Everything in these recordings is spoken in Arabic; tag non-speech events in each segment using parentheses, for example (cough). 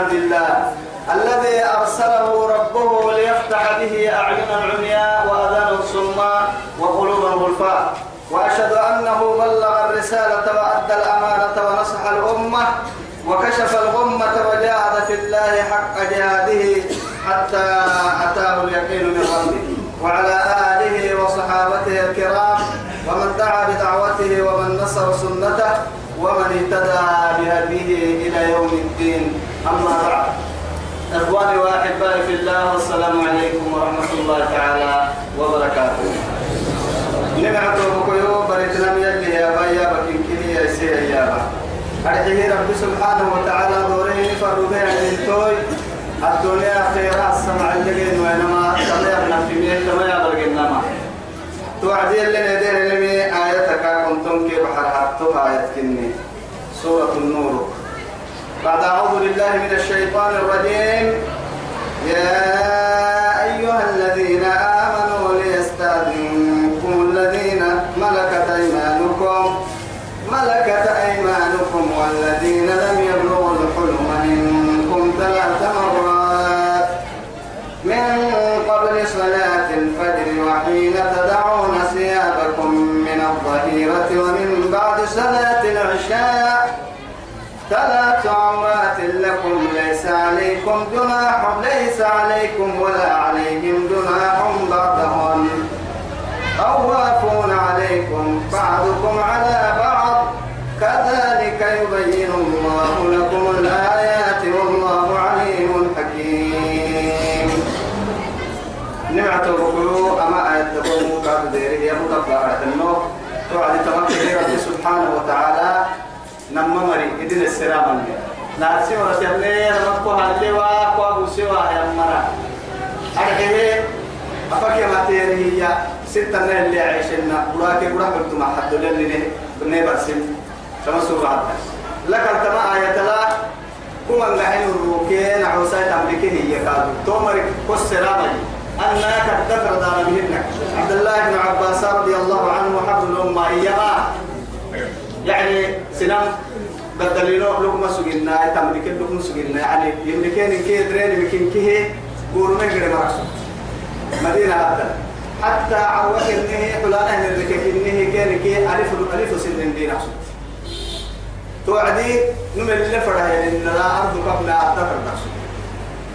عبد الله الذي أرسله ربه ليفتح به أعينا العمياء وأذانا الصماء وقلوبا غلفاء وأشهد أنه بلغ الرسالة وأدى الأمانة ونصح الأمة وكشف الغمة وجاهد في الله حق جهاده حتى أتاه اليقين من ربه. وعلى آله وصحابته الكرام ومن دعا بدعوته ومن نصر سنته ومن اهتدى بهديه إلى يوم الدين. أما بعد. إخواني وأحبائي في الله والسلام عليكم ورحمة الله تعالى وبركاته. نمعته بكيو بريتنا يلي يا بايا بكين يا سي يا با أرجه رب سبحانه وتعالى دورين فرودين الدنيا الدنيا خيرا السمع اللي وينما في مية كما يبلغ النما توعدي اللي ندير اللي آيتك كنتم كيف حرحتها آية كني. سورة النور. بعد أعوذ بالله من الشيطان الرجيم. يا أيها الذين آمنوا عليكم جناح ليس عليكم ولا عليهم جناح بعدهن طوافون عليكم بعضكم على بعض. كذلك يبين الله لكم الآيات والله عليم حكيم. نعمة الركوع أما آية تقوم كاد ديري يا متبارة النور توعد تمكن سبحانه وتعالى. نما مري إذن السلام عليكم. ناسي ورسلني رمضكوها اللي واقوا بسوا يا مرا أرجعه أفكي ما تيري هي ستة نهل اللي عيشنا وراكي وراك بنتم حد للي بني برسم كما سورة لك أنت ما آية لا كما نحن الروكين عوسات أمريكي هي كادو تومر كسرامي أنك تذكر دار بهن عبد الله بن عباس رضي الله عنه حفظ الأمة إيما يعني سنام بدلينو لكم سجنا تملك لكم سجنا يعني يملكين كي درين يمكن كيه قولوا ما يقدر مرسو مدينة هذا حتى عوك إنه فلان اللي كإنه كان كي ألف ألف سنين دين عصو توعدي نمر اللي فرح إن لا أرض قبل أتذكر عصو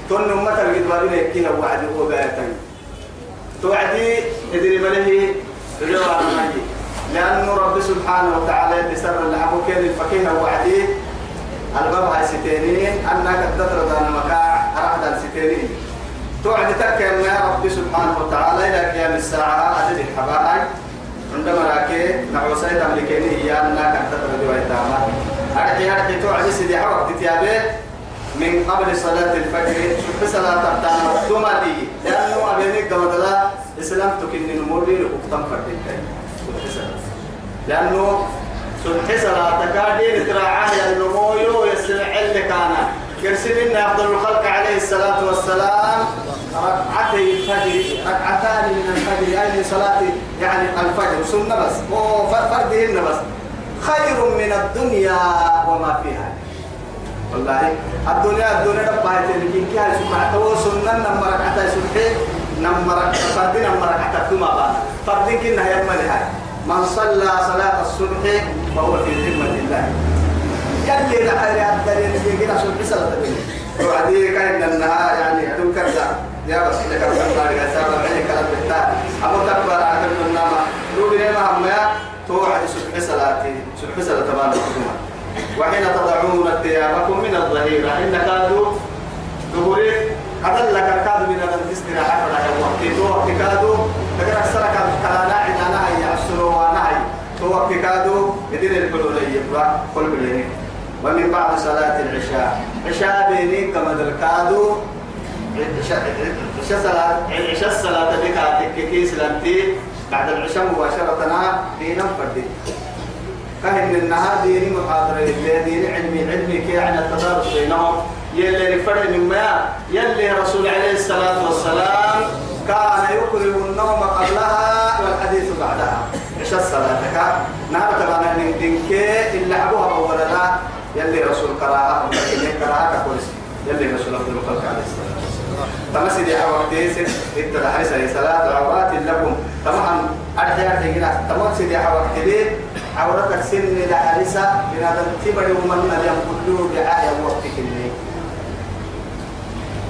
تون أمة الجدوى بنا يكيها وعد وبايتين توعدي إدري مله رجوع المجي لأنه رب سبحانه وتعالى بسر الحقو كان الفقيه وعدي. الباب هاي ستينين أنك تدرد المكاع أرحد الستينين توعد تكن يا رب سبحانه وتعالى إلى قيام الساعة عدد الحبائل عندما راكي نعوسي تملكيني هي أنك تدرد ويتاما أرحي أرحي توعد سيدي حوق تتيابه من قبل صلاة الفجر شوف صلاة تبتانا ثم دي. لأنه أبينك قمدلا إسلام تكن نمولي لأكتم فردين لأنه سبح صلاة تكادي نتراعاه النمويو يسمع اللي كان. يرسل أفضل الخلق عليه الصلاة والسلام ركعتي الفجر ركعتان من الفجر أي صلاة يعني الفجر سنة بس. وفردهن بس. خير من الدنيا وما فيها. والله الدنيا الدنيا ربها تلكين كي هاي سنة نمبر ركعتي سبحي نمبر فرد نمبر ركعتي ثم بعد فرد كنا يمني هاي من صلى صلاة الصبح فهو في ذمة الله. يلي نحن الدليل كنا صبح صلاة وعدي كان انها يعني عدو كذا. يا بس لك الله يا سبب عليك بالتالي أبو تكبر عن النما روبي ما هم توعد صبح صلاتي صبح صلاة تبارك وحين تضعون ثيابكم من الظهيرة إن كادوا ظهوري هذا لك كادوا من الاستراحة فلا يوم وقت كادوا توقف كادو يدين الحلول يبقى ومن بعد صلاة العشاء. عشاء بيني كما الكادو. عشاء صلاة عشاء الصلاة بك كيس لنتي. بعد العشاء مباشرة دينا فردي. كهن النهار ديني محاضرة ديني علمي علمي كي يعني التدارس بينهم. يلي نفرد مما يلي رسول عليه الصلاة والسلام كان يكره النوم قبلها والحديث بعدها. عشاء الصلاة؟ كا نهار تبانا نمدنك إلا عبوها أولا لا يلي رسول قراءة يلي قراءة كويس يلي رسول عبد الخلق عليه الصلاة تمسي دي حوقتي سن اتدى حريصة صلاة عورات لكم. طبعا أرجع تجينا تمسي دي حوقتي دي عورتك سن لحريصة بنادم تبري ومن اليوم كله بعاية وقتك اللي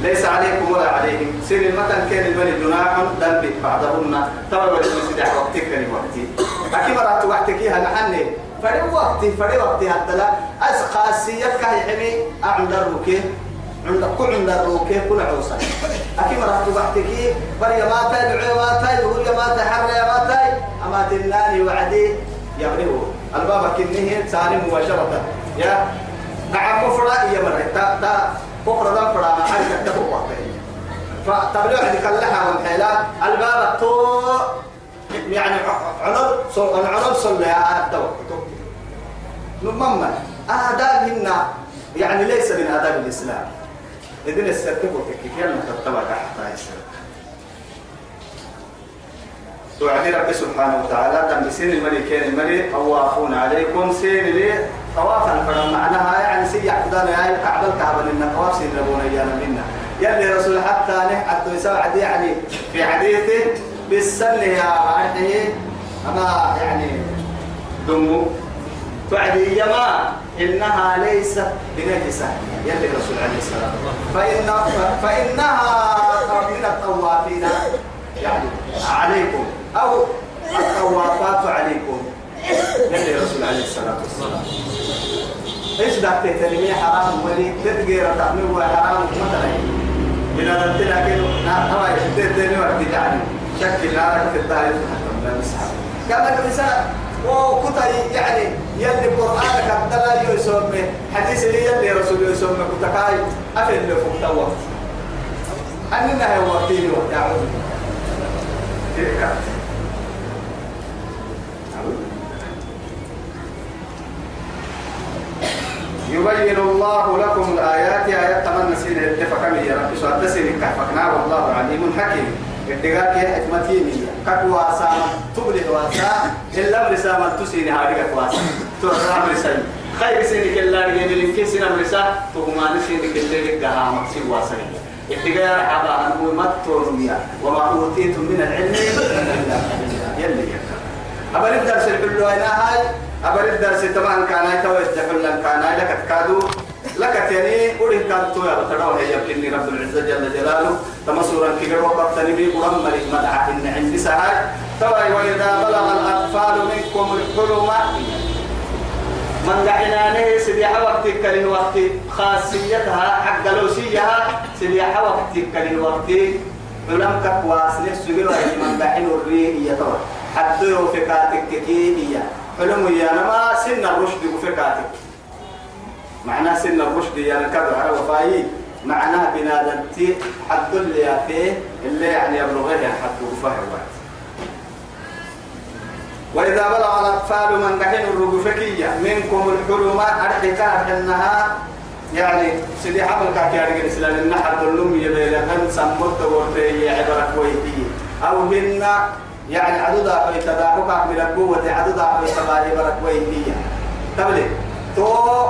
ليس عليكم ولا عليهم. سير المتن كان الملي جناح ذنب بعضهن. ترى ولا سيدح وقتك كان وقتي أكيد مرات وقتك هي محني فري وقتي فري وقتي حتى لا. أسقاسية كاي حمي أعند الركيه عند كل عند الركيه كل عوصة. أكيد مرات وقتك. فري ما دعي ما تاي دعي ما تاي حر ما تاي أما تناني وعدي. يبرئه الباب كنيه سالم مباشرة. يا نعم فرا يا مرة. تا بكرة دم فرا ما حاجة تبغى وقتها فتبلغ عندك اللحى والحيلات الباب تو يعني عنب صل العنب صل يا التوكل نمما آدابهن يعني ليس من آداب الإسلام. إذن السرتبوا كيف يلا تتبع تحت السلام توعدي رب سبحانه وتعالى دم سين الملكين الملك طوافون عليكم سين لي. طوافا فلما معناها يعني سي يعبدان يا كعب الكعبة لنا طواف ربونا إيانا منا. يلي رسول حتى نحن يسوع يعني في حديثه بالسن يا عهده أما يعني دمو. تعدي يما إنها ليست بنجسة. يلي الرسول عليه الصلاة فإن فإنها من الطوافين يعني عليكم أو الطوافات عليكم. يلي الرسول عليه الصلاة والسلام. إيش دعك تتنمي حرام ولي؟ تتقير تعمل حرام مثلا إذا قلت لك نعم يشتت ديني وقت يعني. شكل لا في التاريخ حتى لا نسحب كما الإنسان وكتا يعني يلي قرآنك الدلا يسمى حديث لي يلي رسول يسمى كتا كاي أفل اللي فوق توقت أننا هو وقتين وقت أعوذ تلك يبين الله لكم الآيات آيات تمنى سين اتفق يا رب سؤال سين كحفكنا والله عليم حكيم. اتقاك يا حكمتيني كاكو واسا تبلي واسا إلا برسا من تسيني هاريك واسا. تورا برسا خير سيني كلا رجل لنكي سينا برسا تهمان سيني كلا رجها مكسي واسا. اتقاء حبا أنه مطر وما أوتيتم من العلم يلي يكا أبرد درس الحلو هنا هاي. أبرد درس طبعا كان تويس جحل كان لك تكادو. لك تاني أولي كان تويا بتراو هي يبكني رب العزة جل جلاله. تمسورا كي وقت تنبي قرم مريك مدعى إن عندي سهاي. توي وإذا بلغ الأطفال منكم الحلم. من دعنا نه سبيح وقت كل وقت خاصيتها حق لوسيها. سبيح وقت كل وقت ولم كقواس نسجل وهي من دعين الريه يتوى. حتى لو فكاتك كيكية حلم يا نما سن الرشد وفكاتك. معناه سن الرشد يا نكبر على وفاي معناه بنادمتي حد اللي فيه اللي يعني يبلغه حد وفاه الوقت. وإذا بلغ الأطفال من دحين الرجفكية منكم الحلم أرحكا أنها يعني سيدي حمل كاكيارك الإسلام النحر دلوم يبيل هن سمرت ورتي عبرك ويتي أو هن يعني عدد أحوي تداحك من القوة عدد أحوي تبالي برك ويتي تبلي. تو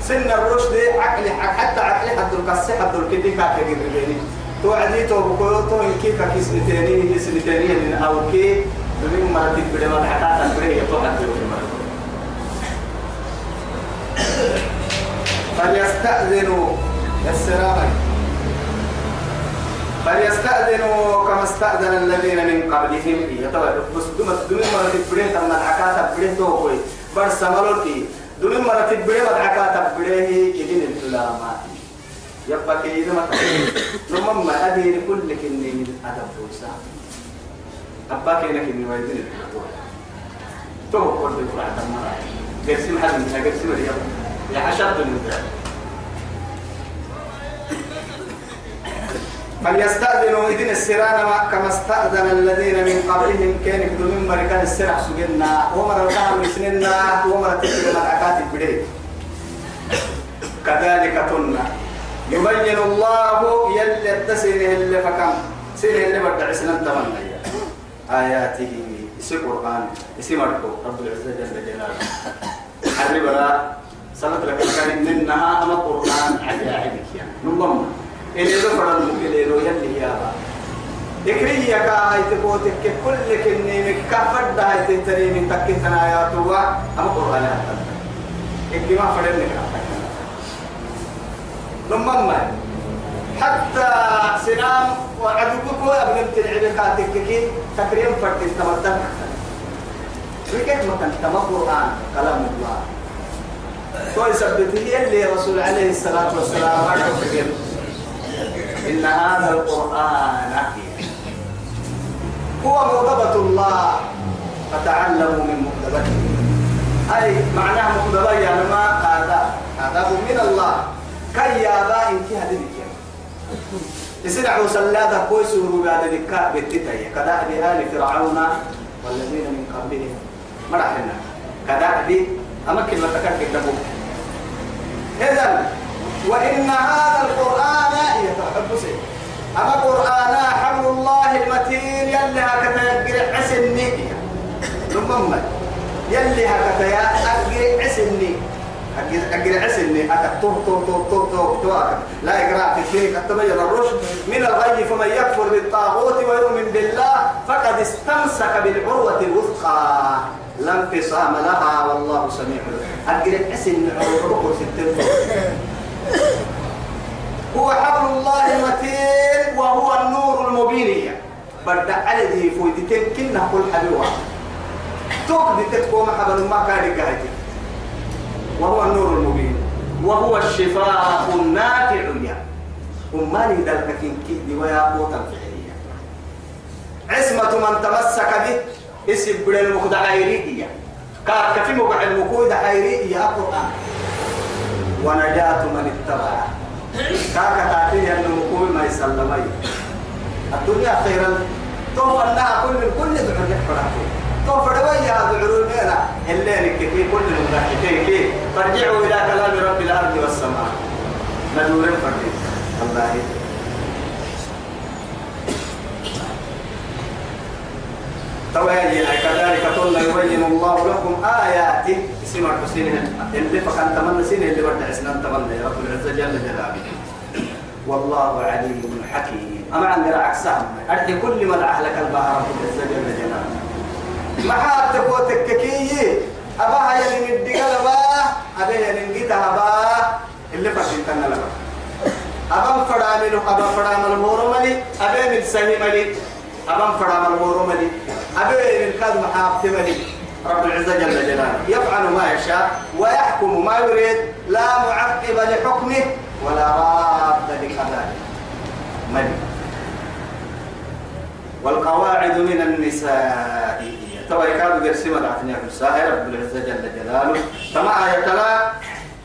سن الرشد عقلي حتى عقلي حد القصة حد الكدي كاكيارك تو عدي تو بقول تو إنكي كاكي سنتيني سنتيني من أو كي ما تبدأ ما حتى تبدأ يطلع فليستأذنوا. السلام فليستأذنوا كما استأذن الذين من قبلهم. يتبع بس دون دون ما تبدأ تم الحكاة تبدأ توقي برس ملوكي دون ما تبدأ ما الحكاة تبدأ كدين الدلامات يبقى كيدا ما تبدأ ما أدري كل كني من أدب وسام أباك إنك إني ويدين تو قلت فرع تمام قرسم حد من قرسم اليوم يا حشرت من فليستأذنوا إذن السران كما استأذن الذين من قبلهم كان يقولون من مركان السرع سجلنا ومر سننا ومر تكلم العكات البديل كذلك تنا يبين الله يلي التسنه اللي فكم سنه اللي بدع سنن تمنى. آياته. اسم قرآن. اسم رب العزة جل جلاله. حرب لا سنة لك منها أما قرآن. عجائبك يعني نضم إلى ذكر المكلين يلي يا ذكري يا كاي تبوتك كل كني كفر ده تنتري من تكتنا يا توا. أما قرآن هذا إنك ما فرنك نضم حتى سنام وعدوك وابن تلعب كاتك كي تكريم فرد تمتن وكيف مكان تم قرآن كلام الله. تو يثبته اللي رسول عليه الصلاة والسلام. إن هذا القرآن هو مغضبة الله فتعلموا من مغضبته أي معناه مغضبة يعني ما هذا؟ هذا من الله. كي يا با انتهى ذلك يسرع سلاده كويس وربا ذلك بتتاي كذا بآل فرعون والذين من قبلهم. مرحنا كذا أمكن ما تكرك إذا وإن هذا القرآن يتحب سيد. أما قرآن حبل الله المتين يلي هكذا يقرع عسني ثم يلي هكذا يقرع عسني أقرع عسني أكا تو تو تو تو تو لا إقراء في الشرك تبين الرشد. من الغي فمن يكفر بالطاغوت ويؤمن بالله فقد استمسك بالعروة الوثقى. لا انفصام لها والله سميع. أقرع عسني عروة ستين هو حبل الله المتين وهو النور المبين على ذي فويدتين كنا كل حلوة توك دي تكوم حبل ما قاعد وهو النور المبين. وهو الشفاء النافع يا. وما ذلك كي دي ويا بوتا عصمة من تمسك به اسم بن المقدع عيرية كاك في مقع المقود عيرية قرآن. ونجاة من اتبعه كاكا تاتي أن مقوم ما يسلمي. الدنيا خيرا. توفى لها كل كل دعوة يحفرها توفى دويا دعوة لنا الليل كي كل المضحكين كي فارجعوا إلى كلام رب الأرض والسماء. ندور فرد الله توالي كذلك قلنا يبين الله لكم آياته اسم الحسين. اللي فكان تمنى سنة اللي بدع سنة تمنى. يا رب العزة جل جلاله. والله عليم حكيم. أما عندنا عكسها أرد كل من أهلك البحر رب العزة جل جلاله. ما حد تقوتك كي أباها يلي ندقل با أباها يلي با. اللي فكان تمنى لك أبا فرامل أبا فرامل مورملي. أبا من سهملي أبا فرامل مورملي أبي الكاد محاب تملي رب العزة جل جلاله. يفعل ما يشاء ويحكم ما يريد. لا معقب لحكمه ولا راد لقضائه. ملك والقواعد من النساء. توا يكاد يرسم العتنية النساء. رب العزة جل جلاله. فما آية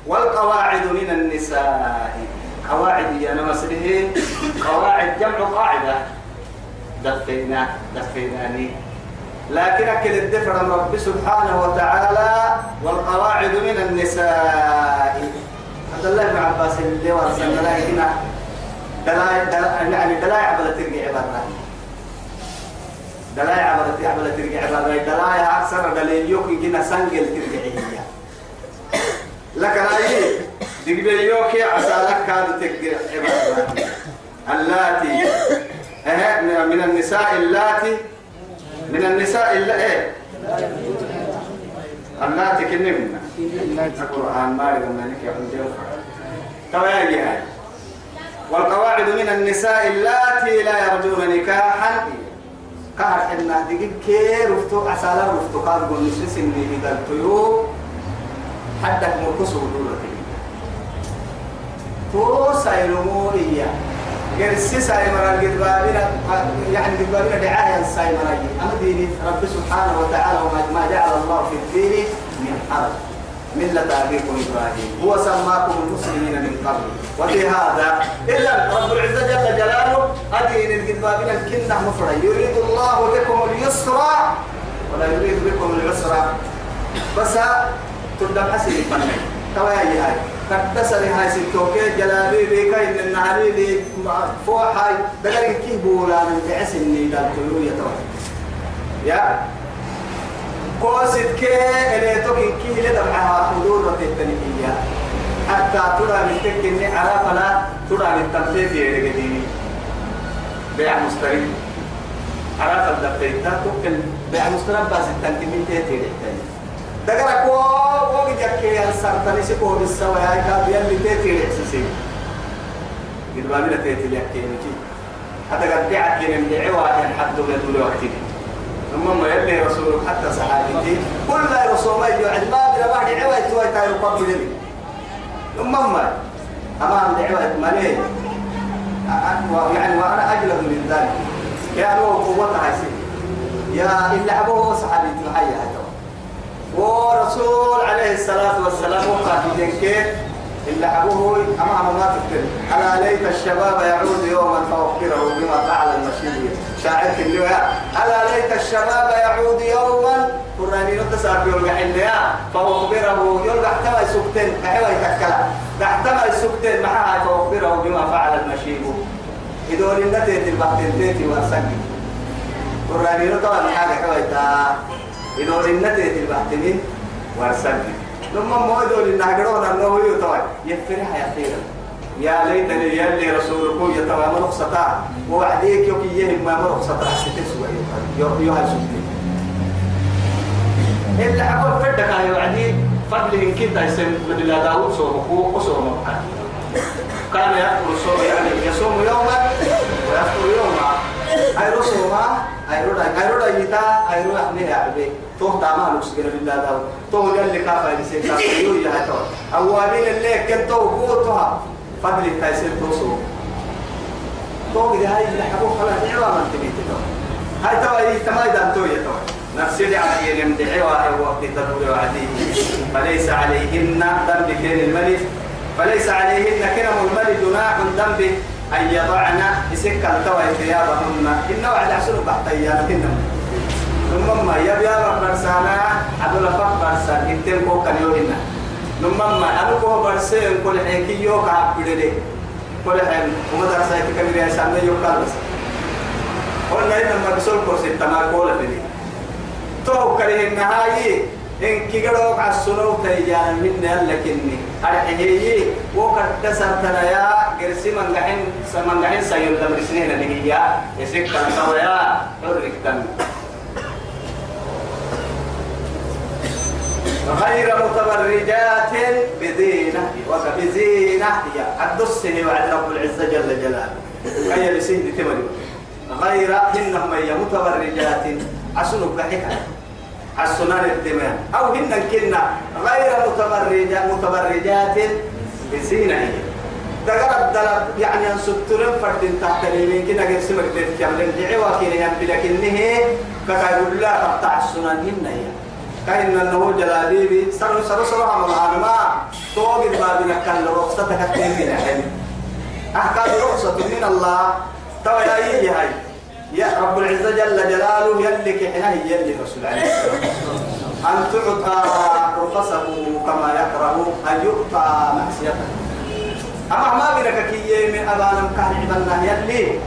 والقواعد من النساء. قواعد يا نمسره قواعد جمع قاعدة. دفينا دفيناني لكن أكل الدفر رب سبحانه وتعالى والقواعد من النساء. عبد الله بن عباس اللي ورسلنا لا هنا. دلاي يعني دلاي عبد ترجع عبادة دلاي عبد عبد ترجع عبادة دلاي أكثر دليل يوكي كنا سنجل ترجع هي لكن هاي دقبل يوكي عسى لك كانت ترجع عبادة اللاتي من النساء اللاتي من النساء إلا إيه؟ اللاتي كنمنا القرآن ما يقولنا لك يا حجة تواجه هاي. والقواعد من النساء اللاتي لا يرجون نكاحا. كهر إن دقيق كي رفتو أسالا رفتو قاد قول نسلس إني إذا الطيوب حدك مركسو دولتي تو سايلمو إياه قرسي ساي مرا قد بابنا يعني قد بابنا دعاية ساي مرا أما ديني رب سبحانه وتعالى وما ما جعل الله في الدين من حرج. ملة أبيكم إبراهيم. هو سماكم المسلمين من قبل. وفي هذا إذا رب العزة جل جلاله أدين القد بابنا الكنة مفرد. يريد الله بكم اليسر ولا يريد بكم العسر. بس تبدأ حسن الفنان توايا هاي تكتسر هاي ستوكي جلابي بيكا إن النهاري دي فوق هاي دقل كي بولا من تعس إني دال تلو يتوى يا. قوسد كي إلي توكي كي لدمعها حدود وتتنكية حتى ترى من تكني عرفنا ترى من تنفيذ يدقديني بيع مستريح عرف الدفيت تكن بيع مستريح بس التنكمين تيتي كو وقت يكي السرطاني سكو بالسوا يا كاب يلي تيتي الإحساسي قد ما من تيتي يكي نجي. حتى قد بيعك دعوة أن حد من دول وقتك ثم ما يلي رسولك حتى صحابتي كل لا رسول ما يجوع ما بلا بعد دعوة توي تايرو قبل لي ثم ما. أمام دعوة مالي. يعني وأنا أجلد من ذلك. يعني هو قوتها يا إلا أبوه صحابي تحيي هذا ورسول عليه الصلاة والسلام وقال كيف إلا أبوه أمام ما تكتب ألا ليت الشباب يعود يوما فأخبره بما فعل المشير. شاعر اللواء. ألا ليت الشباب يعود يوما. قراني نتساب يلقى حليا. فأخبره. يلقى احتمى سكتين. كحوى يتكلا احتمى سكتين. معها فأخبره بما فعل المشير. إذا لنتيت البحثين تيتي وأسكي قراني نتوى حاجة كوي إذا رنتي البحتمين ورسلت لما ما يدور النهجرون أنه يتوى يفرح يا خيرا يا ليتني يلي رسولكم يتوى مرخصتا ووعديك يوكي يهم ما مرخصتا ستسوى يوها سبتي إلا أقول فدك يا وعدي. فضل إن كنت يسمى من الله داود صومه وصومه كان يأكل صوم يعني يصوم يوما ويفطر يوما. أي رسوما أي رودا أي رودا يتا أي رودا حميه عبي توه تاما نفس كنا بالله داو توه يلي كافا يسير كافا يو يهتو أوابين اللي كنتو قوتها فضل التايسير توسو توه إذا هاي اللي حبوه خلاص دعوة من تبيتو هاي توا يتما إذا أنتو يتو نفسي لعلي من دعوة وقت تدور وعديه فليس عليهن ذنب كين الملك فليس عليهن كنم الملك جناح ذنب أن يضعن يسكن توا ثيابهن إن وعد حسن بحت أيامهن ثم يبيا برسانا عبد الله برسان إنتم كو كان يوهن ثم ما أنا كو برسين كل حكي يو كعب بدري كل حين ومدرسة كبيرة يا سامي يو كارس قلنا إنما بسول كورس تما كولا بدي تو كره النهاية إن كيقولوا عسلوا تيجان من لكني أرحيه وقد تسرتنا يا قرسي من قحين من قحين سيول دمر سنين اللي هي يسك كان يا. حرك تن غير متبرجات بزينة وبزينة يا الدسه وعد رب العزة جل جلاله. كي بسين تمر غير هنهم متبرجات. عسلوا بحكا السنان الدماء. أو هن كنا غير متبرجات متبرجات بزينة. دقر الدلب يعني أن سترن فرد تحت اليمين كنا غير سمك بيت كامل دعوة كنا ينبي لكنه كتقول لا تقطع السنان هن هي. كأن النهو جلاليبي سر سر سر عمل عالما توقف بابنا كان لرخصتك التنين يعني أحكام رخصة من الله. تو يا هاي يا رب العزة جل جلاله يلك حنا يلي رسول عليه أن تعطى رخصه كما يكره أن يؤتى معصيته؟ أما ما بدك كي من أبانا كان عبنا يلي؟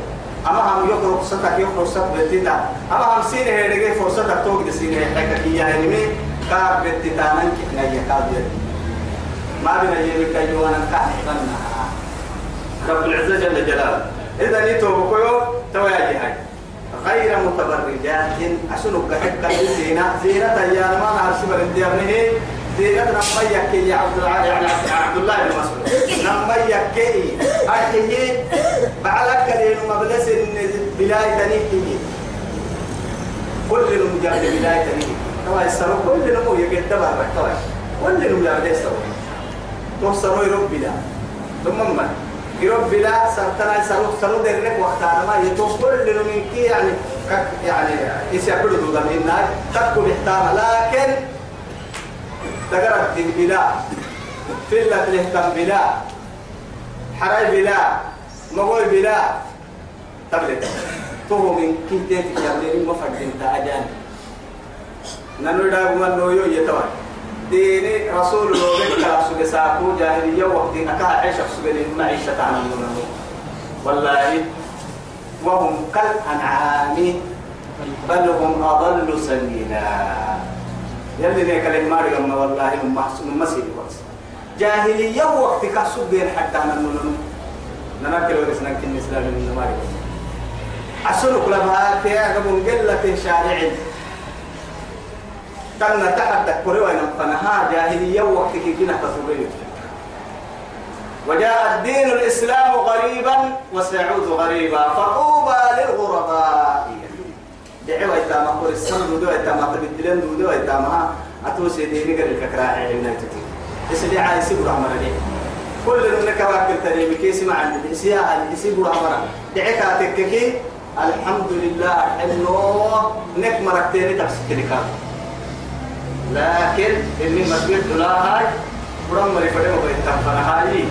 أما هم يقرأ رخصتك يقرأ رخصتك بتتا أما هم سينه هيدك فرصتك توقد سينه حكا كي يعني كاب بتتا ننك حنا يكاد يلي ما بنا يلك أيوانا كان عبنا رب العزة جل جلاله. إذا نيتو بكيو تواجه غير متبرجات. أشنو كحكة زينة. زينة يا ما نعرف سبر الديابنه زينة نما يا عبد الله يعني عبد الله بن مسعود. نما يكي أرحيه بعلك لين مبلس بلاي تنيكي. كل المجاهد بلاي تنيكي. توا يسرو كل نمو يقدم على توا كل المجاهد يسرو توصلوا ربنا ثم من يرب بلا سرتنا سرو سرو درك وقتها. ما يتوصل لنا من كي يعني يعني يسافروا دودا من النار تكو بحتام لكن تقرأت بلا فلة لهتم بلا. حراي بلا. مقول بلا. تبلت. تو من تيتك يا بني ما فدين تاجان نانو دا ما نويو يتوا ديني رسول الله كلا سوى ساكو جاهلية وقت أكا عيشة سوى المعيشة تعملون والله وهم كالأنعام بل هم أضل سبيلا يلي ذيك الإمام والله هم محسن مسيح وقت جاهلية وقت كسب بين حتى نمون ننكر ورسنا كن إسلام من نماري أسلك لها في أقبل قلة شارع كان تحت كوريوا فنها جاهلية وقت كنا وجاء الدين الإسلام غريبا وسيعود غريبا. فطوبى للغرباء. دعوة إتاما قول السن دو إتاما تبدلن دو إتاما أتوسي ديني قال الفكرة عينا تتي اسمي عايسي برا مرة كل انك واكل تريمي كيسي مع عندي. برا مرة دعك تككي الحمد لله إنه نك مرتين تفسكني كان لكن إني مسجد لا هاي برا مرة فدي مبيت تفنا هاي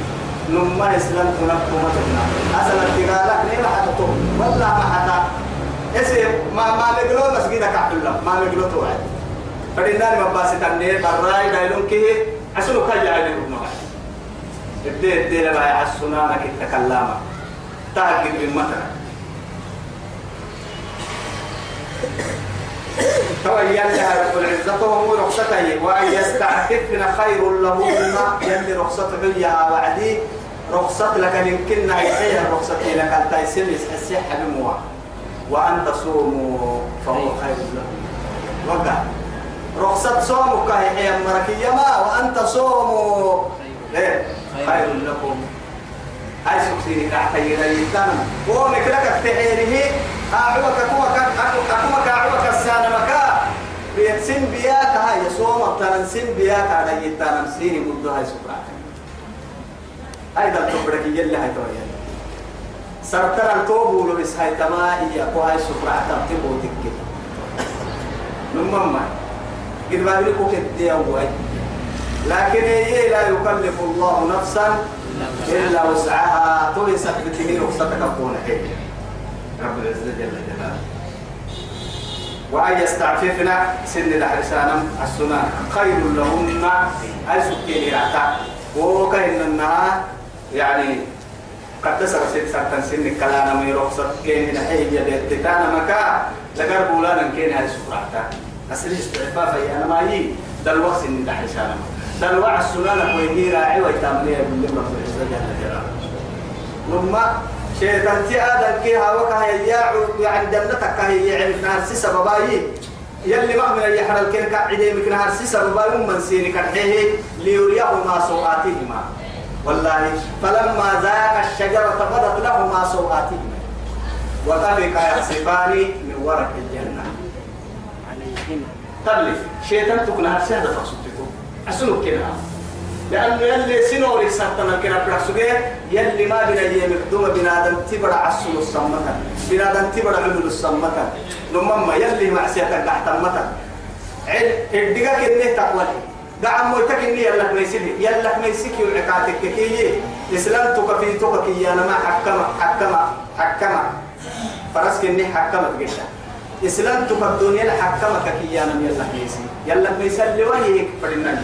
نما إسلام تنقل ما تبنا أصلا تقالك نيما حتى والله ما حتى. اسي ما ما نقلو مسجدك عبد الله. ما نقلو توعد. فدينا ما باسي تنيه براي دايلون كيه عسلو كاي عيني ابن الدي الدي لما يعسونا لك التكلامة تاكد من متى تويا لها رب العزة وهو رخصته وأن يستعففن خير لهن يلي رخصة عليا وعدي رخصة لك يمكن هي رخصة لك أن تيسر الصحة بموا وأن تصوموا فهو خير لكم وقع. رخصة صومك هي مركية ما؟ وأن تصوموا. خير لكم. هاي سكسيني تحتي ريتان وونك لك تحيره أعوك كوك أكوك أعوك السنة مكا. بيتسم بياك هاي صوم تنسم بياك على يتان سيني مدو هاي سكرات أيضا تبرك يلي هاي تويا سرطان التوبو لبس هاي تمائي أكو هاي سكرات تبو تكي. نمما قد ما بلقوا كدي أول. لكن هي لا يكلف الله نفسا إلا وسعها. تلست بتهين رخصتك أكون هي رب العزة جل جلاله. وأن يستعففنا سن الحرسان السنة. خير لهن أي سكين رعتا وكأن النها يعني قد تسر سن سرطان سن كلانا من رخصة كين نحيه يدي تتانا مكا. لقرب ولانا كين هاي سكرعتا أسري استعفافا أنا ما هي. دل وقت سن الحرسان دل وع السنة ويهي راعي ويتامنية بالله رب العزة جل جلاله. شيطان تي آدم كي هاوكا هي يعني جنتك هي يعني نار سي سبباي. يلي ما من يحر الكن كعدي مكن نار سي سبباي من سيني كرحيه ليريهما سوآتهما. والله فلما ذاق الشجرة بدت لهما سوآتهما. وطفقا يخسفان من ورق الجنة. تلف شيطان تكون هرسيه تقصدكم أسلوك كده. لأنه يلي سنوري ساتنا كنا برسوجي يلي ما بنا يمكدوم بنادم تبرع عسل الصمة بنادم تبرع عمل الصمة لما يلي معسيتك تحتمتا عل الدقاق إنه تقوى دعم موتك إني يلك ميسيه يلك ميسيك يلعكاتك كي إسلام تكفي تكفي أنا ما حكما حكما حكما فرسك إني حكمت جدا إسلام تكفي الدنيا حكمك كي أنا يلك ميسي يلك ميسي اللي وهي فرنان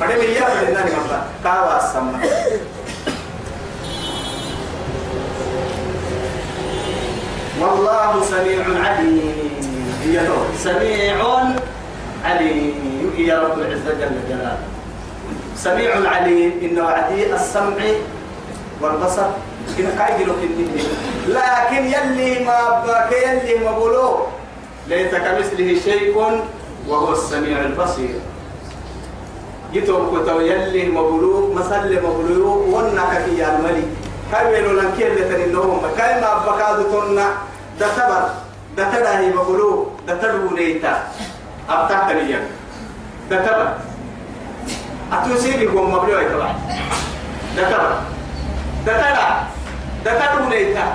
فدي من يا فدي ناني مبا كاوا السما والله سميع عليم. سميع عليم. يا رب العزة جل جلاله. سميع عليم. إن وعدي السمع والبصر. إن كايدلو كنتي لكن يلي ما بك يلي ما بلو ليس كمثله شيء وهو السميع البصير. جيتو كتو يلي مبلوغ مسل مبلوغ ونك في الملي كايلو لأن كيل تن النوم؟ كاي ما بكادو تنا دتبر دتدا هي مبلوغ دتدو نيتا. ابتا كريا دتبر اتوسيبي قوم مبلوغ تبع دتبر دتنا دتنا وليتا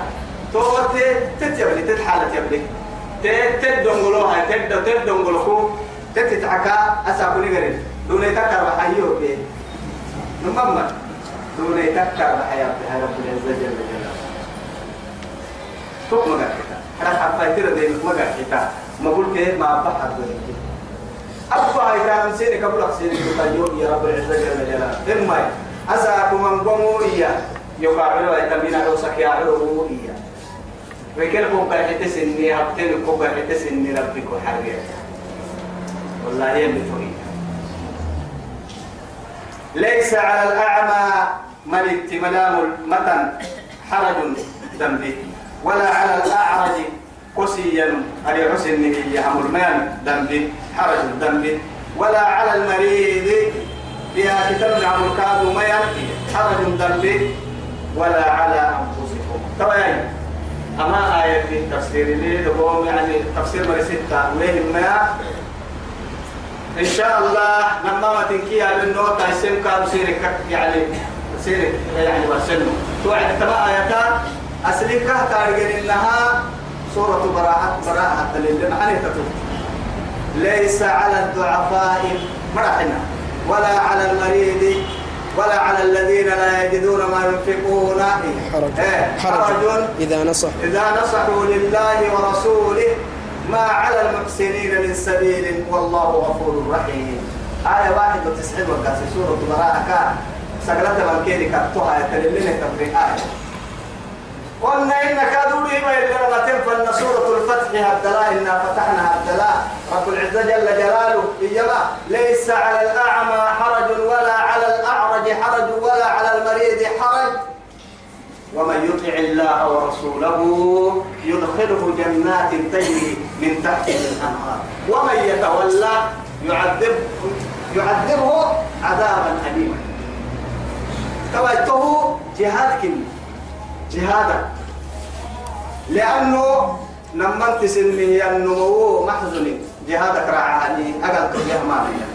توت تتيبلي تتحالة يبلي تد تدونغلو تتتعكا أساكوني غرين دون يتكر بحيو بي. نمما دون يتكر بحيو بي. رب العزة جل جلاله. توك مغاكتا حرا حفايتر دين مغاكتا ما قول كيه ما بحر دين أبا هاي من سيني قبل أخسيني تطيب يا رب العزة جل جلاله. إما أساكم من إياه يقابلوا يتمين عروسك يا إياه وكل كوكا حتسني هبتين كوكا حتسني ربك وحرية والله هي مثوية ليس على الأعمى ملك ملام المتن حرج ذنبه ولا على الأعرج قسيا أي حسن هي المال ذنبه حرج ذنبه. ولا على المريض فيها كتاب عن الكاد ميان حرج ذنبه. ولا على أنفسكم. طبعا أما آية في التفسير دقوم يعني تفسير مرسيتا وين ما إن شاء الله لما ما تنكي على النور تايسم كانوا سيرك يعني سيرك يعني وسنو توعد تما آياتا. أسلك تارجن إنها سورة براءة براءة دليل. تتوب ليس على الضعفاء مرحنا ولا على المريض. ولا على الذين لا يجدون ما ينفقون. حرج. إيه، حرج. إذا نصح. إذا نصحوا لله ورسوله ما على المحسنين من سبيل والله غفور رحيم. آية واحد وتسعين وقاسي سورة براءة كان سقلت من كيري كتوها يتللين تبري آية. قلنا إن كادوا لي ما يلغتين فإن سورة الفتح هبدلا إنا فتحنا هبدلا رب العزة جل جلاله إيما ليس على الأعمى حرج ولا على الأعرج حرج ولا على المريض حرج. ومن يطع الله ورسوله يدخله جنات تجري من تحتها الأنهار. ومن يتولى يعذب يعذبه عذابا اليما. توجهه جهاد كن جهادا. لأنه لما تسمي النمو محزن. جهادك راعي أقل تجاه ماليا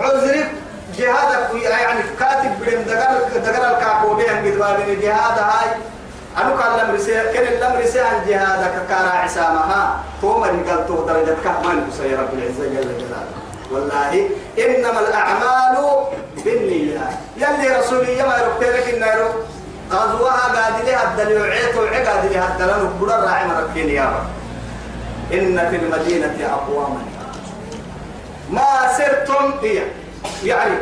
عذرك جهادك يعني كاتب بدم دقر دقر الكاكو بهم قد جهاد هاي. أنا كان لم رسي كن لم رسي عن جهادك كارا عسامها توما قال تو درجة كهمان يا رب العزة جل جلاله. والله إنما الأعمال بالنيات يلي رسولي ما يركتلك النار غزوها قاد لها الدل وعيت وعقاد لها الدل وبدر راعي مركين يا رب. إن في المدينة أقواما. ما سرتم هي. يعني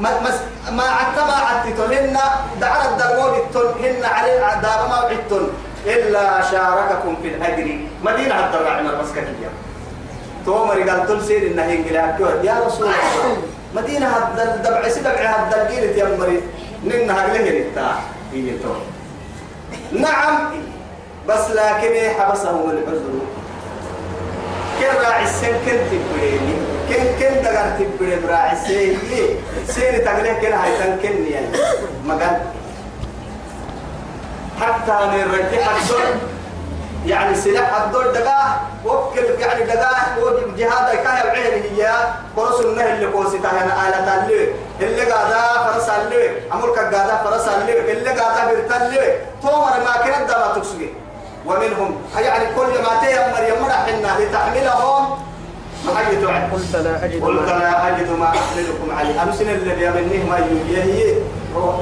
ما ما ما عدت ما عدتن دعنا الدروب هن عليه دار ما عدتن إلا شارككم في الأجر مدينة الدرع من المسكنية تومر قال تلسين إنه ينقل يا رسول الله مدينة الدبع سدبع الدبع يا مريض التاع هي نعم بس لكن حبسهم العذر. كن راعي السن؟ كنت بريني كن كن دقر تبري براعي السن سين تقليه كن هاي تنكن يعني. مقال. حتى من رجح الدور يعني سلاح الدور دقاه وكل يعني دقاه جهاد كان العين هي. قرص النهي اللي قوسيتها هنا آلة اللي اللي قادا فرس اللي أمرك قادا فرس اللي اللي قادا برتلي تومر ما كانت دما تكسجي ومنهم. يعني كل ما تيمر يمر حنا لتحملهم حي قلت لا أجد قلت ما لا أجد ما أحملكم عليه. أمسن الذي يمنه ما يهي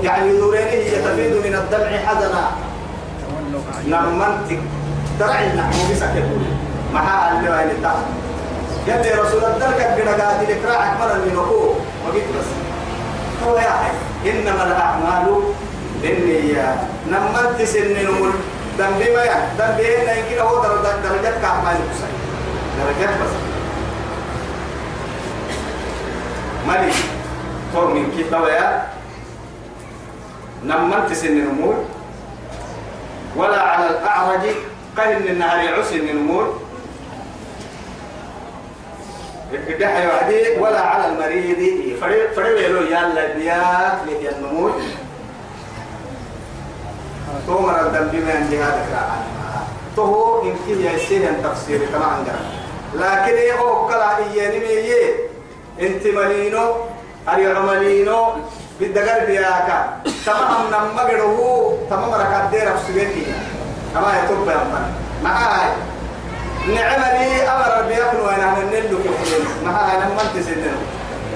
يعني نورينه يتفيد من الدمع أعين نمنتك درعي نحن بسك يقول. ما اللي وين الدعم يلي رسول الدرك قد قاعد لك. راعك مرة من أخوه. وقيت بس. هو يا أخي إنما الأعمال بالنيات نمنت سن نمر ذنبي ما يعني ذنبي هنا يمكن هو درجات بسك درجات بس. مالي. تو من كتاب يا؟ نمنت سن نمور ولا على الأعرج قهن النهار عسن النمور. دحي وحدي ولا على المريض. فريق فريق له يلا بيات لك النمور. تومر الدم بما عندي هذا كراعة تهو يمكن يسير تفسير كما عندنا لكن يهو كلا إياني ميي انت ملينو أري عملينو بالدقر بياكا تمام نما قدوه تمام ركعت دير أفسجني أما يتوب يا أمان. معاي. نعمة لي أمر بيكون وأنا ننلو كفلين معاي نما أنت سنن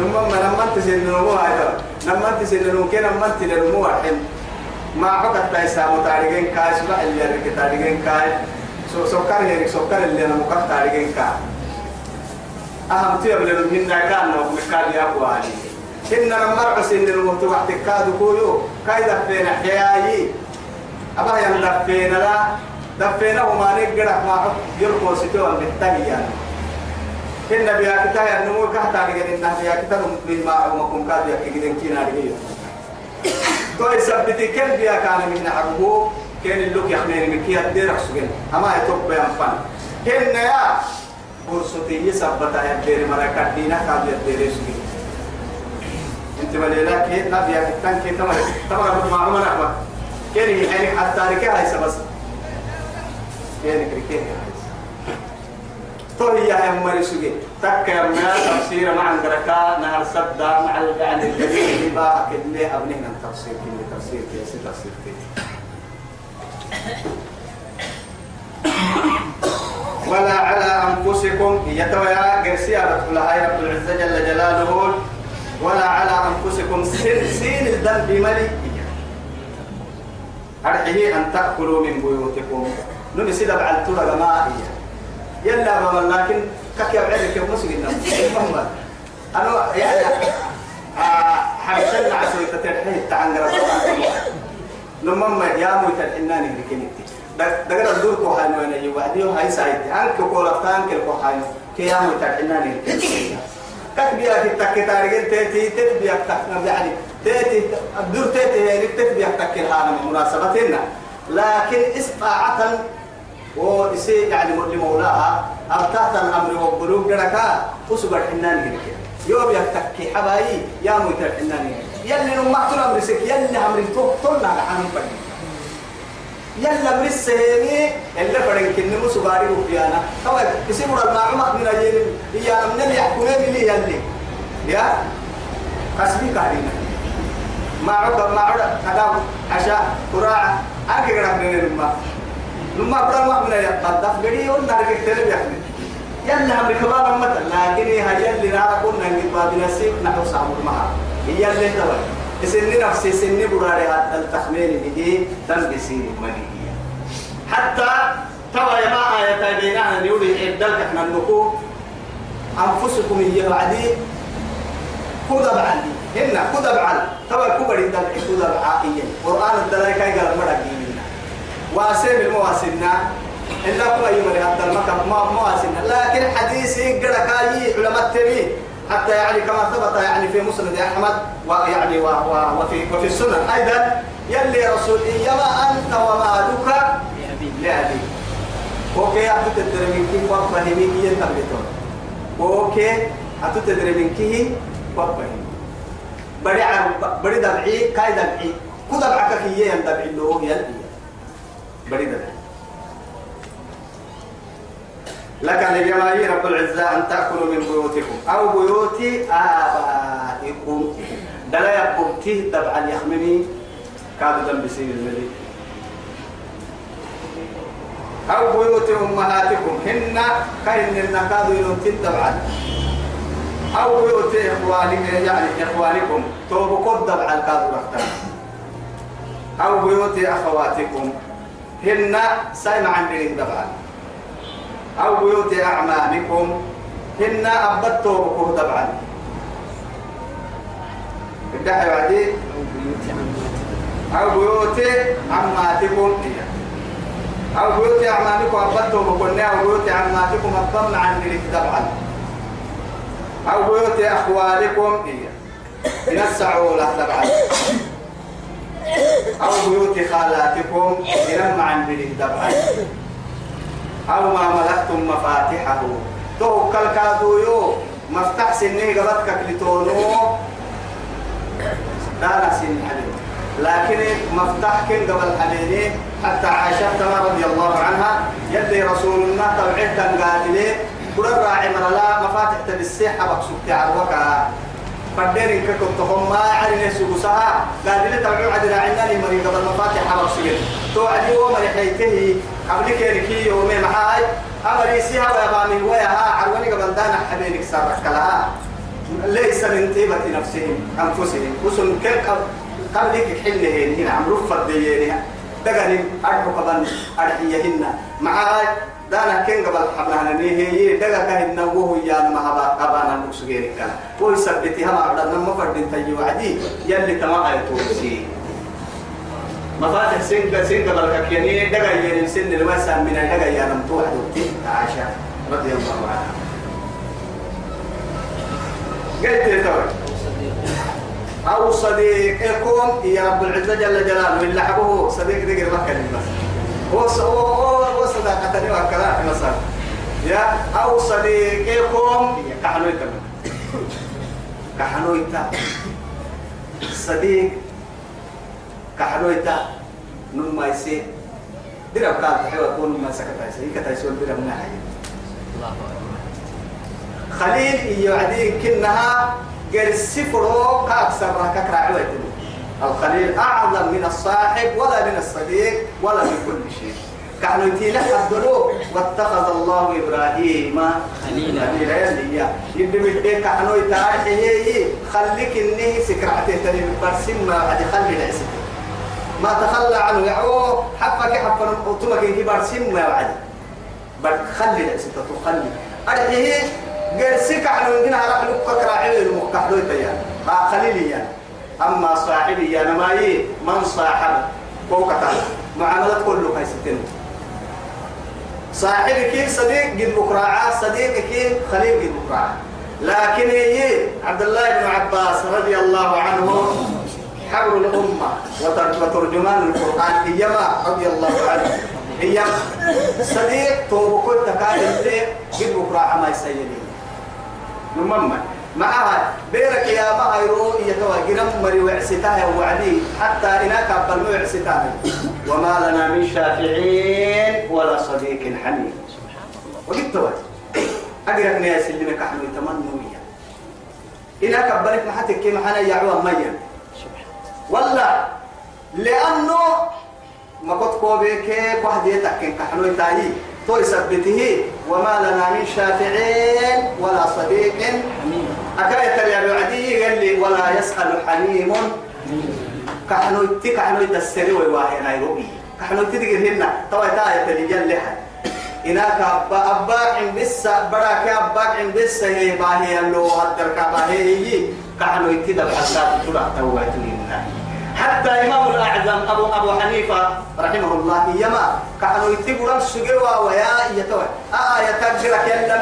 نما نما أنت سنن مو هذا نما أنت سنن كنا نما أنت للمو الحين. ما عقد تايسا متارجين كاي سبع اللي يرك تارجين كاي. سو سكر يرك سكر اللي أنا مكف تارجين كاي. أهم تياب لهم هنا كان نوم مكان يابو علي. هنا نمر سن الموت وقت كادو كويو. كاي دفينا حياي. أبا يم دفينا لا. دفينا وما نقدر ما يرقو ستو أم بتاعي هنا بيا كتاي النمو كهتا نجد إنها بيا كتاي من ما أمكم كادو يكيدن كينا رجيو تو يثبت كل بيا كان من عربو. كان اللوك يحمل من كي الدير سجن أما يتوب بيان فن هنا يا فرصتي يثبت يا الدير مرا كدينا كادو الدير سجن انت وليلا كي نبيا كتان كي تمر تمر مع عمر أحمد كان يعني حتى ركها هاي بس كان كريكيه تو هي يا مري سجن تك يا ما تفسير مع الدركاء نهر سدا مع يعني الجميع اللي بقى كده أبنينا التفسير كده تفسير كده تفسير كده ولا على أنفسكم. يتويا رب هاي رب العزة جل جلاله. ولا على أنفسكم. سين الذنب ملي. أرحيه أن تأكلوا من بيوتكم. نمي سيدا بعلتو لغماء يلا بابا لكن كك يبعدك يوم مسجد محمد أنا يعني حبشنا عسوي؟ تترحيه تعنقر لما يا مويت الحنان يركنتي دقر الدور كو هاي نوين يي وحدي هاي سايت انك كو لفتان كل كو هاي كي يا مويت الحنان يركنتي كك بيا في تك تارجن تيتي تت بيا تك يعني تيتي الدور تيتي يعني تت بيا تك هذا مناسبتنا لكن استطاعة وإسي يعني لمولاها أبتات الأمر والبلوغ جركا وسبر حنان يركنتي يوم يتكي حبايي يا مويت الحنان يلي نمحت الأمر سك يلي أمر تقتلنا لحن فني يلا مرس هيني إلا فرن كن مسواري وفيانا طبعا كسيبور المعلومات من أجل هي من اللي يحكمون لي يلي. يا؟ قسمي كارينا. ما عقب ما عقب كلام عشاء قراعة أنا كده من لما لما بدل ما من يقطع بدي يقول نارك تلبي يعني يلا هم كبار مثلا لكن هي اللي نارا كنا نجيب بنسيب نحو سامر معها هي اللي تبغى سن نفسي سن براري هذا التخمين دم بسير مليئة حتى توا يا ما آية بيننا نيولي إبدال إحنا النكو أنفسكم هي بعدي. كذا بعدي هنا كذا بعد توا كبر الدل كذا بعائية قرآن الدلائل كاي قال مرة ديننا واسم المواسنا إلا كما يمر هذا المكان ما مواسنا لكن حديثي قد كاي علماء تبيه حتى يعني كما ثبت يعني في مسند أحمد ويعني وفي وفي السنن أيضا يلي رسول يما أنت ومالك لابي أوكي اتو تدري من كي وفهمي كي ينتبهون أوكي اتو تدري من كي وفهمي. بدي بدي دبعي كاي دبعي كذا كي يندبعي له يلي بدي دبعي لك لجماهير رب العزة أن تأكلوا من بيوتكم أو بيوت آبائكم. دلا يقبته تبع اليخمني كادوا دم بسير الملك أو بيوت أمهاتكم. هن كاين النكاد ينتين تبعا أو بيوت إخوانكم يعني إخوانكم. توبكم تبع الكاد رختان أو بيوت أخواتكم. هن سايم عن دين تبعا أو بيوت أعمامكم هن أبدتوا بكم طبعا. الدحي بعدي أو بيوت عماتكم. أو بيوت أعمامكم أبدتوا بكم أو بيوت عماتكم الضمن عن طبعا. أو بيوت أخوالكم من السعولة طبعا. أو بيوت خالاتكم من عن ذلك طبعا. أو ما ملكتم مفاتحه. توكل كادو يو مفتاح سنة قبضك كلتونو لا سن حليم. لكن مفتاح كن قبل حليني حتى عائشة رضي الله عنها يدي رسول الله تبعيه قاتلين كل الراعي من لا مفاتح تبسيحة بقصوك عروكا فدير كنت هم ما عرنا سوسها قال لي تبعوا عدل عندنا مريض قبل مفاتيح حرب سجن. توعدي وما حيته قبل كيركي يومي معاي. أمر يسيها ويبامي وياها عرواني قبل دانا حبيبك سارك لها. ليس من طيبة نفسهم أنفسهم. وسن كل قبلك حلهن. هنا عم رفض ديينها دقني أرحو قبل أرحيهن. معاي. دانا كين قبل حبلنا نيه دقا كهن وهو يا ما هبا أبانا نكسجيرك كان هو يثبتها ما عبدنا ما فردين تيو عدي يلي تما أيتوسي مفاتح سنك سنك قبل كياني دقا يلي سن الوسام من دقا يا نمتوح دوتي عائشة رضي الله عنها. قلت لي أو صديقكم يا رب العزة جل جلاله اللي حبه صديق ما كان بس هو هو صداقتني وكلام مثلا يا أو صديقكم كحنوي تمام كحنوي تا صديق كحنوي تا نم ما يسي درب قال تحيو كون ما سكت يسي كتايسون درب ناحية خليل يعدي كنها قرسي فرو كأكثر ككرا عويتم الخليل أعظم من الصاحب ولا من الصديق ولا من كل شيء. كانوا يتيلح الدلو واتخذ الله إبراهيم خليلا. خليلا يدي بديك كانوا يتعرف هي خليك إنه سكرعته تاني برسم ما عاد خلي العسل ما تخلى عنه يعو حفك حفا قلتمك إنه برسم ما عاد بل خلي العسل تخلي أرحيه قرسك على عندنا راح لك راعي المكحلو تيا ها خليلي أما صاحبي يا نماي من صاحب؟ فوق تعالى معاملة كله هاي ستين صاحبك صديق قد بكراعة صديقك خليل قد بكراعة. لكن هي عبد الله بن عباس رضي الله عنه حبر الأمة وتر- وترجمان القرآن إيما رضي الله عنه. هي صديق تو كنت كان اللي قد بكراعة ما يسيني. نمما معها. بيرك يا ما هيرو يتوا جرم مري وعسيتها وعدي. حتى إنك قبل وعسيتها وما لنا من شافعين ولا صديق حميم وقلت يا سلمك أحمد يتمنوا ويا إنك قبلك ما حتى كيما حنا يعوى ميا ولا لأنه ما قد قوبك واحد يتكن كحنو يتاهي. تو يثبته وما لنا من شافعين ولا صديق أكاية يا عدي قال لي ولا يسأل حليم كحنو يتي كحنو يتسري ويواهي نيروبي كحنو يتدقر هنا توا تاية تلجل لها. إناك أبا أبا عم بس براك أبا عم بس هي باهي اللو هدر كباهي هي. كحنو يتدب حساب تلع تواتنا حتى إمام الأعظم أبو أبو حنيفة رحمه الله يما كانوا يتبوا السجوا ويا يتوه. آه يتجرك يلا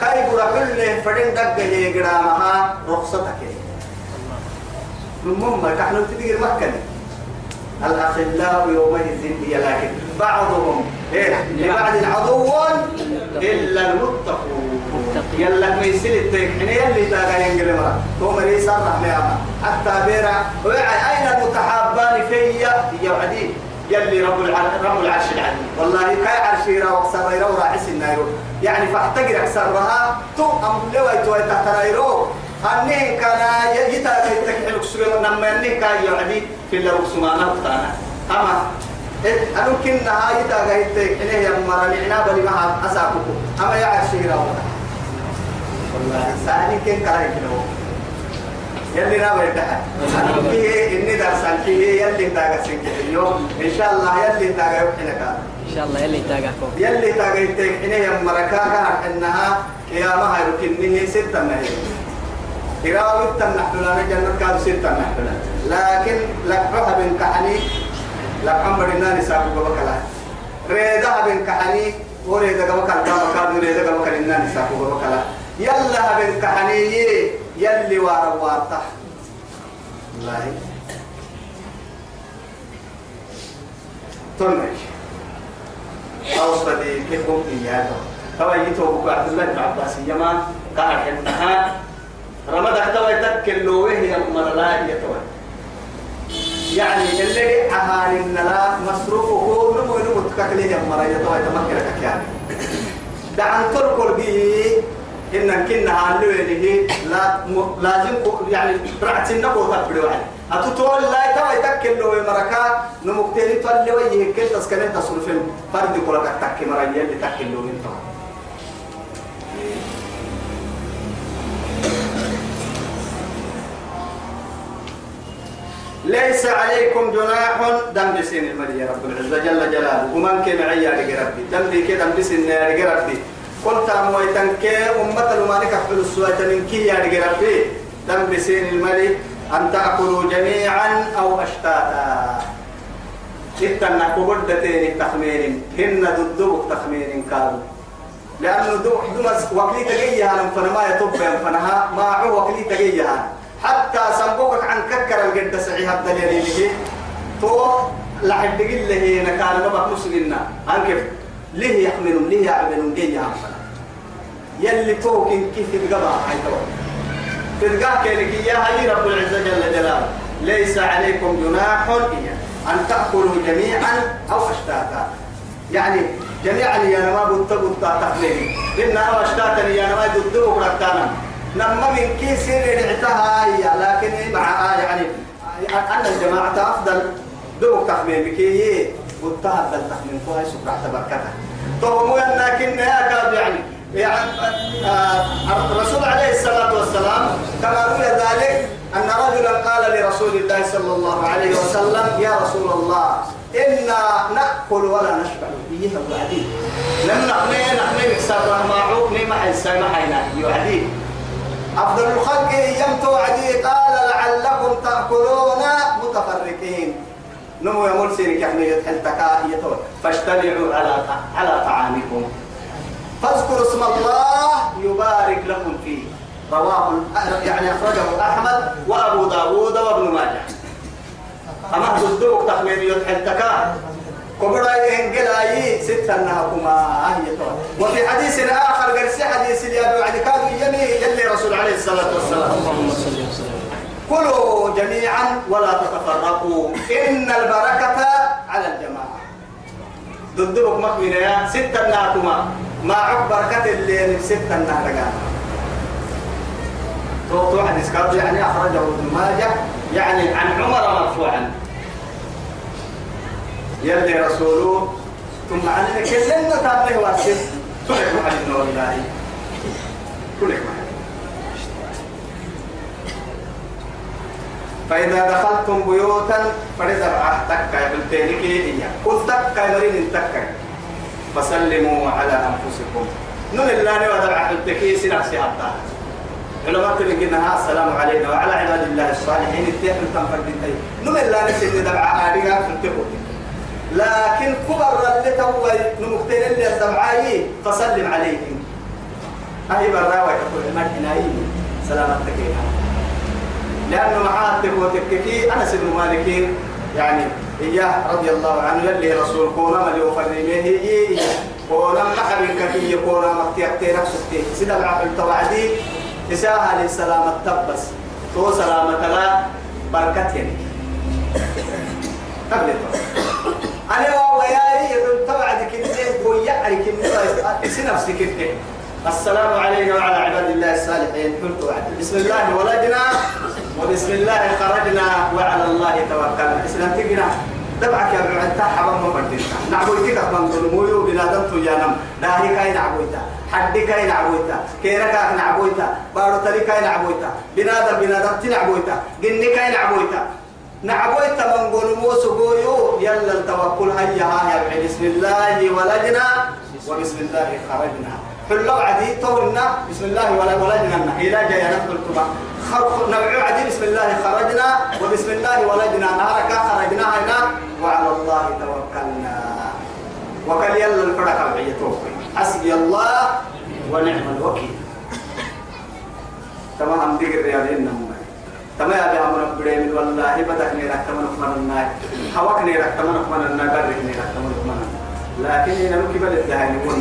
كاي برا كل فدين دق هي جرامها رخصتك. المهم كانوا تدير مكة. الأخلاء يومئذ هي لكن بعضهم إيه لبعض عدو إلا المتقون. يلا ما يصير التكحين يلي تاغا ينقل مرة. تو مريسا رحمة حتى بيرا. أين المتحابان فيا؟ يا عدي يلي رب رب العرش العظيم والله كاي عرشي را وقصر يرو راعس النايرو يعني فاحتقر أكسرها تو أم لو أيتو تحترايرو أني كان يتا يتكحل كسر نما أني كاي يعدي في اللي رسمانا بتاعنا أما. أنا كنا هاي تا جايت إنه يا مرا لعنا بلي ما أساقكم أما يا عرشي را والله سالي كن كاي كده يلي نا بيتها فيه إني درسان فيه يلي تاجا سنك اليوم إن شاء الله يلي تاجا يوحنا كان إن شاء الله يلي تاقعكم يلي تاجا يتك إنه يا مركا كان إنها يا ما هاي ركنه ستة نهي إراوي تنحلنا جنة كان ستة نحلنا لكن لقها بن كحني لقهم بدنا نسابق بكلا ريدا بن كحني وريدا بكلا كما كان ريدا بكلا إننا نسابق بكلا يلا بن كحني يلي وارا وارتا والله. تنمش أو صديقكم إياه توا يتوبك عبد الله بن عباس. يمان قال إنها رمضك توا يتكل وهي مرلا يتوى يعني اللي أهالي النلا مصروفه نمو نمو تككليه مرا يتوى يتمكنك يعني. دعن تركل به إن كنا هالوينه لا م... لازم كو- يعني رعت النبو تبدو واحد أتطول لا توا يتكل له مركا نمكتين تولي وجه كل تسكنين تصرفين فرد كل تك مرة يلي تكل له انت ليس عليكم جناح دم بسين المري يا رب العزة جل جلاله. ومن كي معي يا ربي. دم بي كي دم بسين يا ربي. قلت أمويتن كي أمة المالك أحفل السوات من كي يا ربي دم بسين الملك أن تأكلوا جميعا أو أشتاتا. إتنا كبردتين تخمين هن ضدوك تخمين كانوا. لأنه دو دمس وكلي تجيها فنما يتوب فنها ما عو وكلي تجيها حتى سبوك عن ككر الجد سعيها الدليل اللي تو لحد قل له نكال ما بقى مسجنا عن كيف ليه يحملون؟ ليه يعملون؟ جيها. يلي تو كيف القبا هاي تو تلقاه كينك يا هاي رب العزة جل جلاله. ليس عليكم جناح أن تأكلوا جميعا أو أشتاتا. يعني جميعا يا نما بوتا بوتا تخليني إن أو أشتاتا يا نما يددوه ركانا نما من كيس رعتها هي لكن مع آه يعني أن الجماعة أفضل. دوك تخمين بكي بوتا أفضل تخمين فوها سكرة تبركتها تو لكن يا كاد يعني. يعني آه، الرسول عليه الصلاة والسلام كما روي ذلك أن رجلا قال لرسول الله صلى الله عليه وسلم يا رسول الله إنا نأكل ولا نشبع. إيه وعدي لم نحن نحن نكسر معروف نما حيسا ما حينا يعدي أفضل الخلق يمتو عدي قال لعلكم تأكلون متفرقين. نمو يمول سيرك يعني يتحل تكاهية فاجتمعوا على على طعامكم. فاذكروا اسم الله يبارك لكم فيه. رواه يعني أخرجه أحمد وأبو داود وابن ماجه. أما ضدوك تخمين يتحل تكاه كبرى إنجل أي ستة أنهكما هي وفي حديث آخر قرسي حديث اليابي وعد كانوا يمي يلي رسول عليه الصلاة والسلام. كلوا جميعا ولا تتفرقوا. إن البركة على الجماعة. ضدك مكمنة ستة ناكما ما عق بركة الليل ستة ناكما تو تو حديث كاتب يعني أخرجه ابن ماجه يعني عن عمر مرفوعا. يلي رسوله ثم علينا كلنا تابله واسف تلك محمد والله تلك محمد فإذا دخلتم بيوتا فلزرع تكا بالتالي كي قل تكا مرين تكا فسلموا على أنفسكم. نون الله ودرع التكي سنع سيحطا علماء تلقينها السلام علينا وعلى عباد الله الصالحين التحل تنفرد انتهي نون الله درع آلها في التكوت لكن كبر اللي توي نمكتين اللي الدمعاي فسلم عليهم. أهي براوي تقول المكناي سلامتك يا لأنه معاه تكوتككي أنس بن مالك يعني إياه رضي الله عنه يلي رسول كونا ملي وفرميه هي كونا محبك كي كونا مكتيكتي نفسك سيدا العقل توعدي إساها للسلامة تبس تو سلامة لا بركة يعني قبل أنا وياي توعدك إنت ويعرك إنت نفسك إنت السلام علينا وعلى عباد الله الصالحين. قلت وعد بسم الله ولدنا وبسم الله خرجنا وعلى الله توكلنا. إسلام تقنا دبعك يا ابن انت حبا ما فردينا نعبويتك من ظلمويو بنادم تجانم داهي كاي نعبويتا حدي كاي نعبويتا كيركا نعبويتا بارو تلي كاي نعبويتا بنادم بنادم تنعبويتا جني كاي نعبويتا نعبويتا من ظلمو سبويو يلا التوكل. هيا هيا. بسم الله ولدنا. وبسم الله خرجنا. حلو عدي تولنا. بسم الله ولا ولدنا. إلى جاي ندخل تبا خرق نوع عدي بسم الله خرجنا. وبسم الله ولدنا. نارك خرجنا هنا. وعلى الله توكلنا. وكل يلا الفرق العيتوك حسبي الله ونعم الوكيل. تمام ديك الرياضين نمو. تما يا بها من بريم والله بدك نيرك تمن من النار هواك نيرك تمن من النار برك نيرك تمن من لكن هنا لو كبل الدهين يقول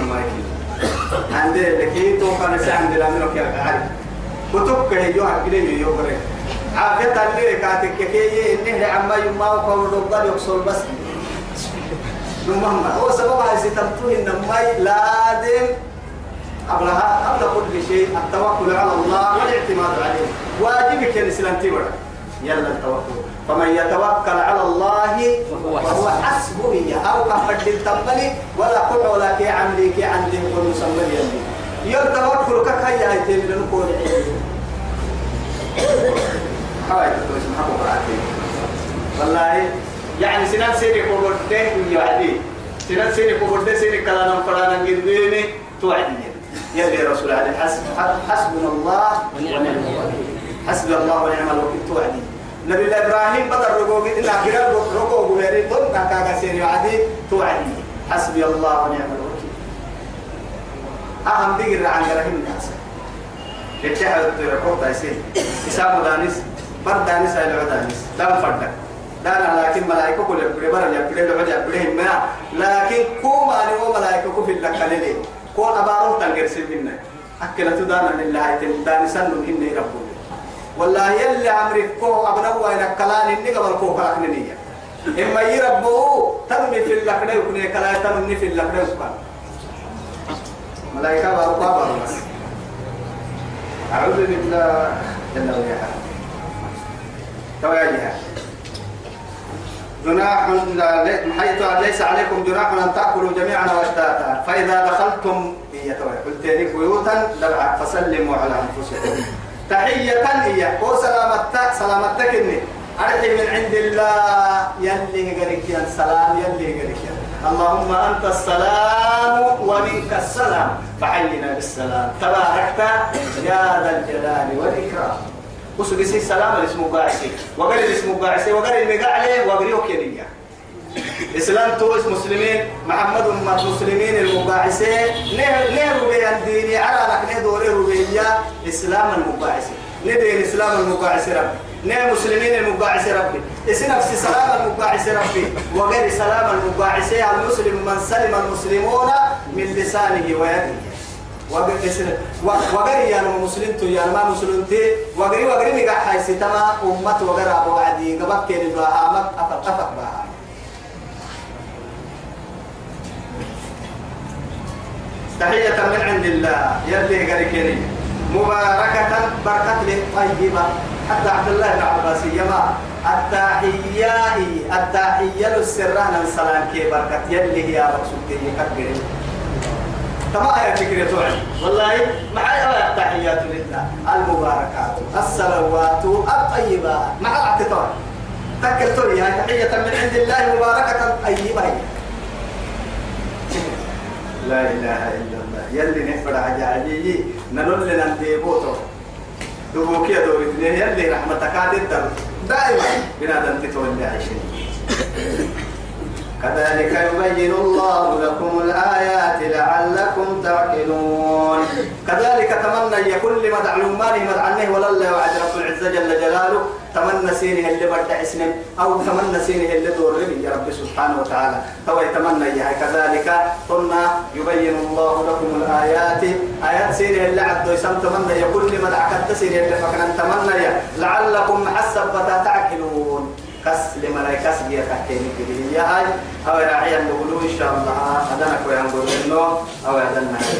ما يكيد عند لكي تو كان سعند لا منك يا عارف كتب كه يو حقلي يو بره عافية اللي كاتك كي إنه عما يما وقول ربنا يقصر بس. (laughs) نمهم هو سبب هاي ستمتوه إنما لازم قبلها قبل كل شيء التوكل على الله والاعتماد عليه. واجبك الإسلام تبرع يلا التوكل. فمن يتوكل على الله فهو حسبه. أو كفر التملي ولا قل ولا كي عملي كي عندي كل مسمى يلي يلتوكل ككايا هيتم لنقول هاي تقول اسمها بقراتي والله يعني سنان سيري كوبرتين يعدي سنان سيري كوبرتين سيري كلانا فرانا قديني توعدي يلي رسول حسب حسبنا الله ونعم الوكيل. حسبي الله ونعم الوكيل توعدي نبي الله إبراهيم بدر رقوق إلا قرار رقوق ويري دون كاكا سيري عدي توعدي حسبي الله ونعم الوكيل. أهم دقر عن رحم الناس. يتشهد الترقوط يسير إسام دانيس برد دانيس هاي العدانيس دام فردك دانا لكن ملائكة كل يبقى برا يبقى لعجة يبقى ما. لكن كوم أنا وملائكة في اللقلة كون أبارو تنقر سبنا أكلت دانا لله داني سنن إني ربوني والله يلي عمرك كو أبنوا إلى كلام إني قبل كو كلاك نية. إما يربوه تنمي في اللقلة يكون كلا تنمي في اللقلة يكون. ملائكة بارو بس أعوذ بالله. جل وعلا تواجه جناح حيث ليس عليكم جناح أن تأكلوا جميعا وأشتاتا. فإذا دخلتم هي قلت لك بيوتا فسلموا على أنفسكم. تحية هي وسلامتك سلامتك إني. أرحي من عند الله. يلي قريك يا سلام يلي قريك اللهم أنت السلام ومنك السلام. فحينا بالسلام. تباركت يا ذا الجلال والإكرام. وسو قسي السلام الاسم قاعسي وقال الاسم قاعسي وقال المقاعلي وقال يوكينيا. إسلام توس مسلمين محمد أمة مسلمين المقاعسي نهر بيان ديني على لك ندوري ربيا إسلام المقاعسي ندين إسلام المقاعسي ربي. نه مسلمين المقاعس ربي. اسم نفس سلام المقاعس ربي. وغير سلام المقاعس المسلم من سلم المسلمون من لسانه ويده. وغير يا مسلم تو يا ما مسلم تي. وغير وغير نجا حيث تما أمة وغير أبو عدي. قبك كين بها أمك أفق تحية من عند الله. يلي غير مباركة بركة طيبة حتى عبد الله بن عباس يما التحية التحية السرانة السلام كي بركة. يلي يا رسول كي يكبر. تما يا فكرة والله معي التحيات لله. المباركات الصلوات الطيبات. مع الاعتطاف تكلتوني هاي تحية من عند الله مباركة طيبة لا إله إلا الله. يلي نفر نلول لنا نديبوتو دوبوكي دور اثنين يلي رحمتك عاد دائما بنادم تتولى عيشين كذلك يبين الله لكم الآيات لعلكم تعقلون. كذلك تمنى يكون لما دعلومانه مدعنه ولا الله وعد رب العزة جل جلاله تمنى سينه اللي بدع اسم أو تمنى سينه اللي دور يا رب سبحانه وتعالى. هو يتمنى إياها. كذلك قلنا يبين الله لكم الآيات. آيات سينه اللي عدوا يسم تمنى يكون لما دعكت سينه اللي فكنا تمنى لعلكم حسب تعقلون كس لملائكة سجيا تحكيني كده يا هاي أو راعي نقولوا إن شاء الله. هذا نكوي نقول إنه أو هذا نحن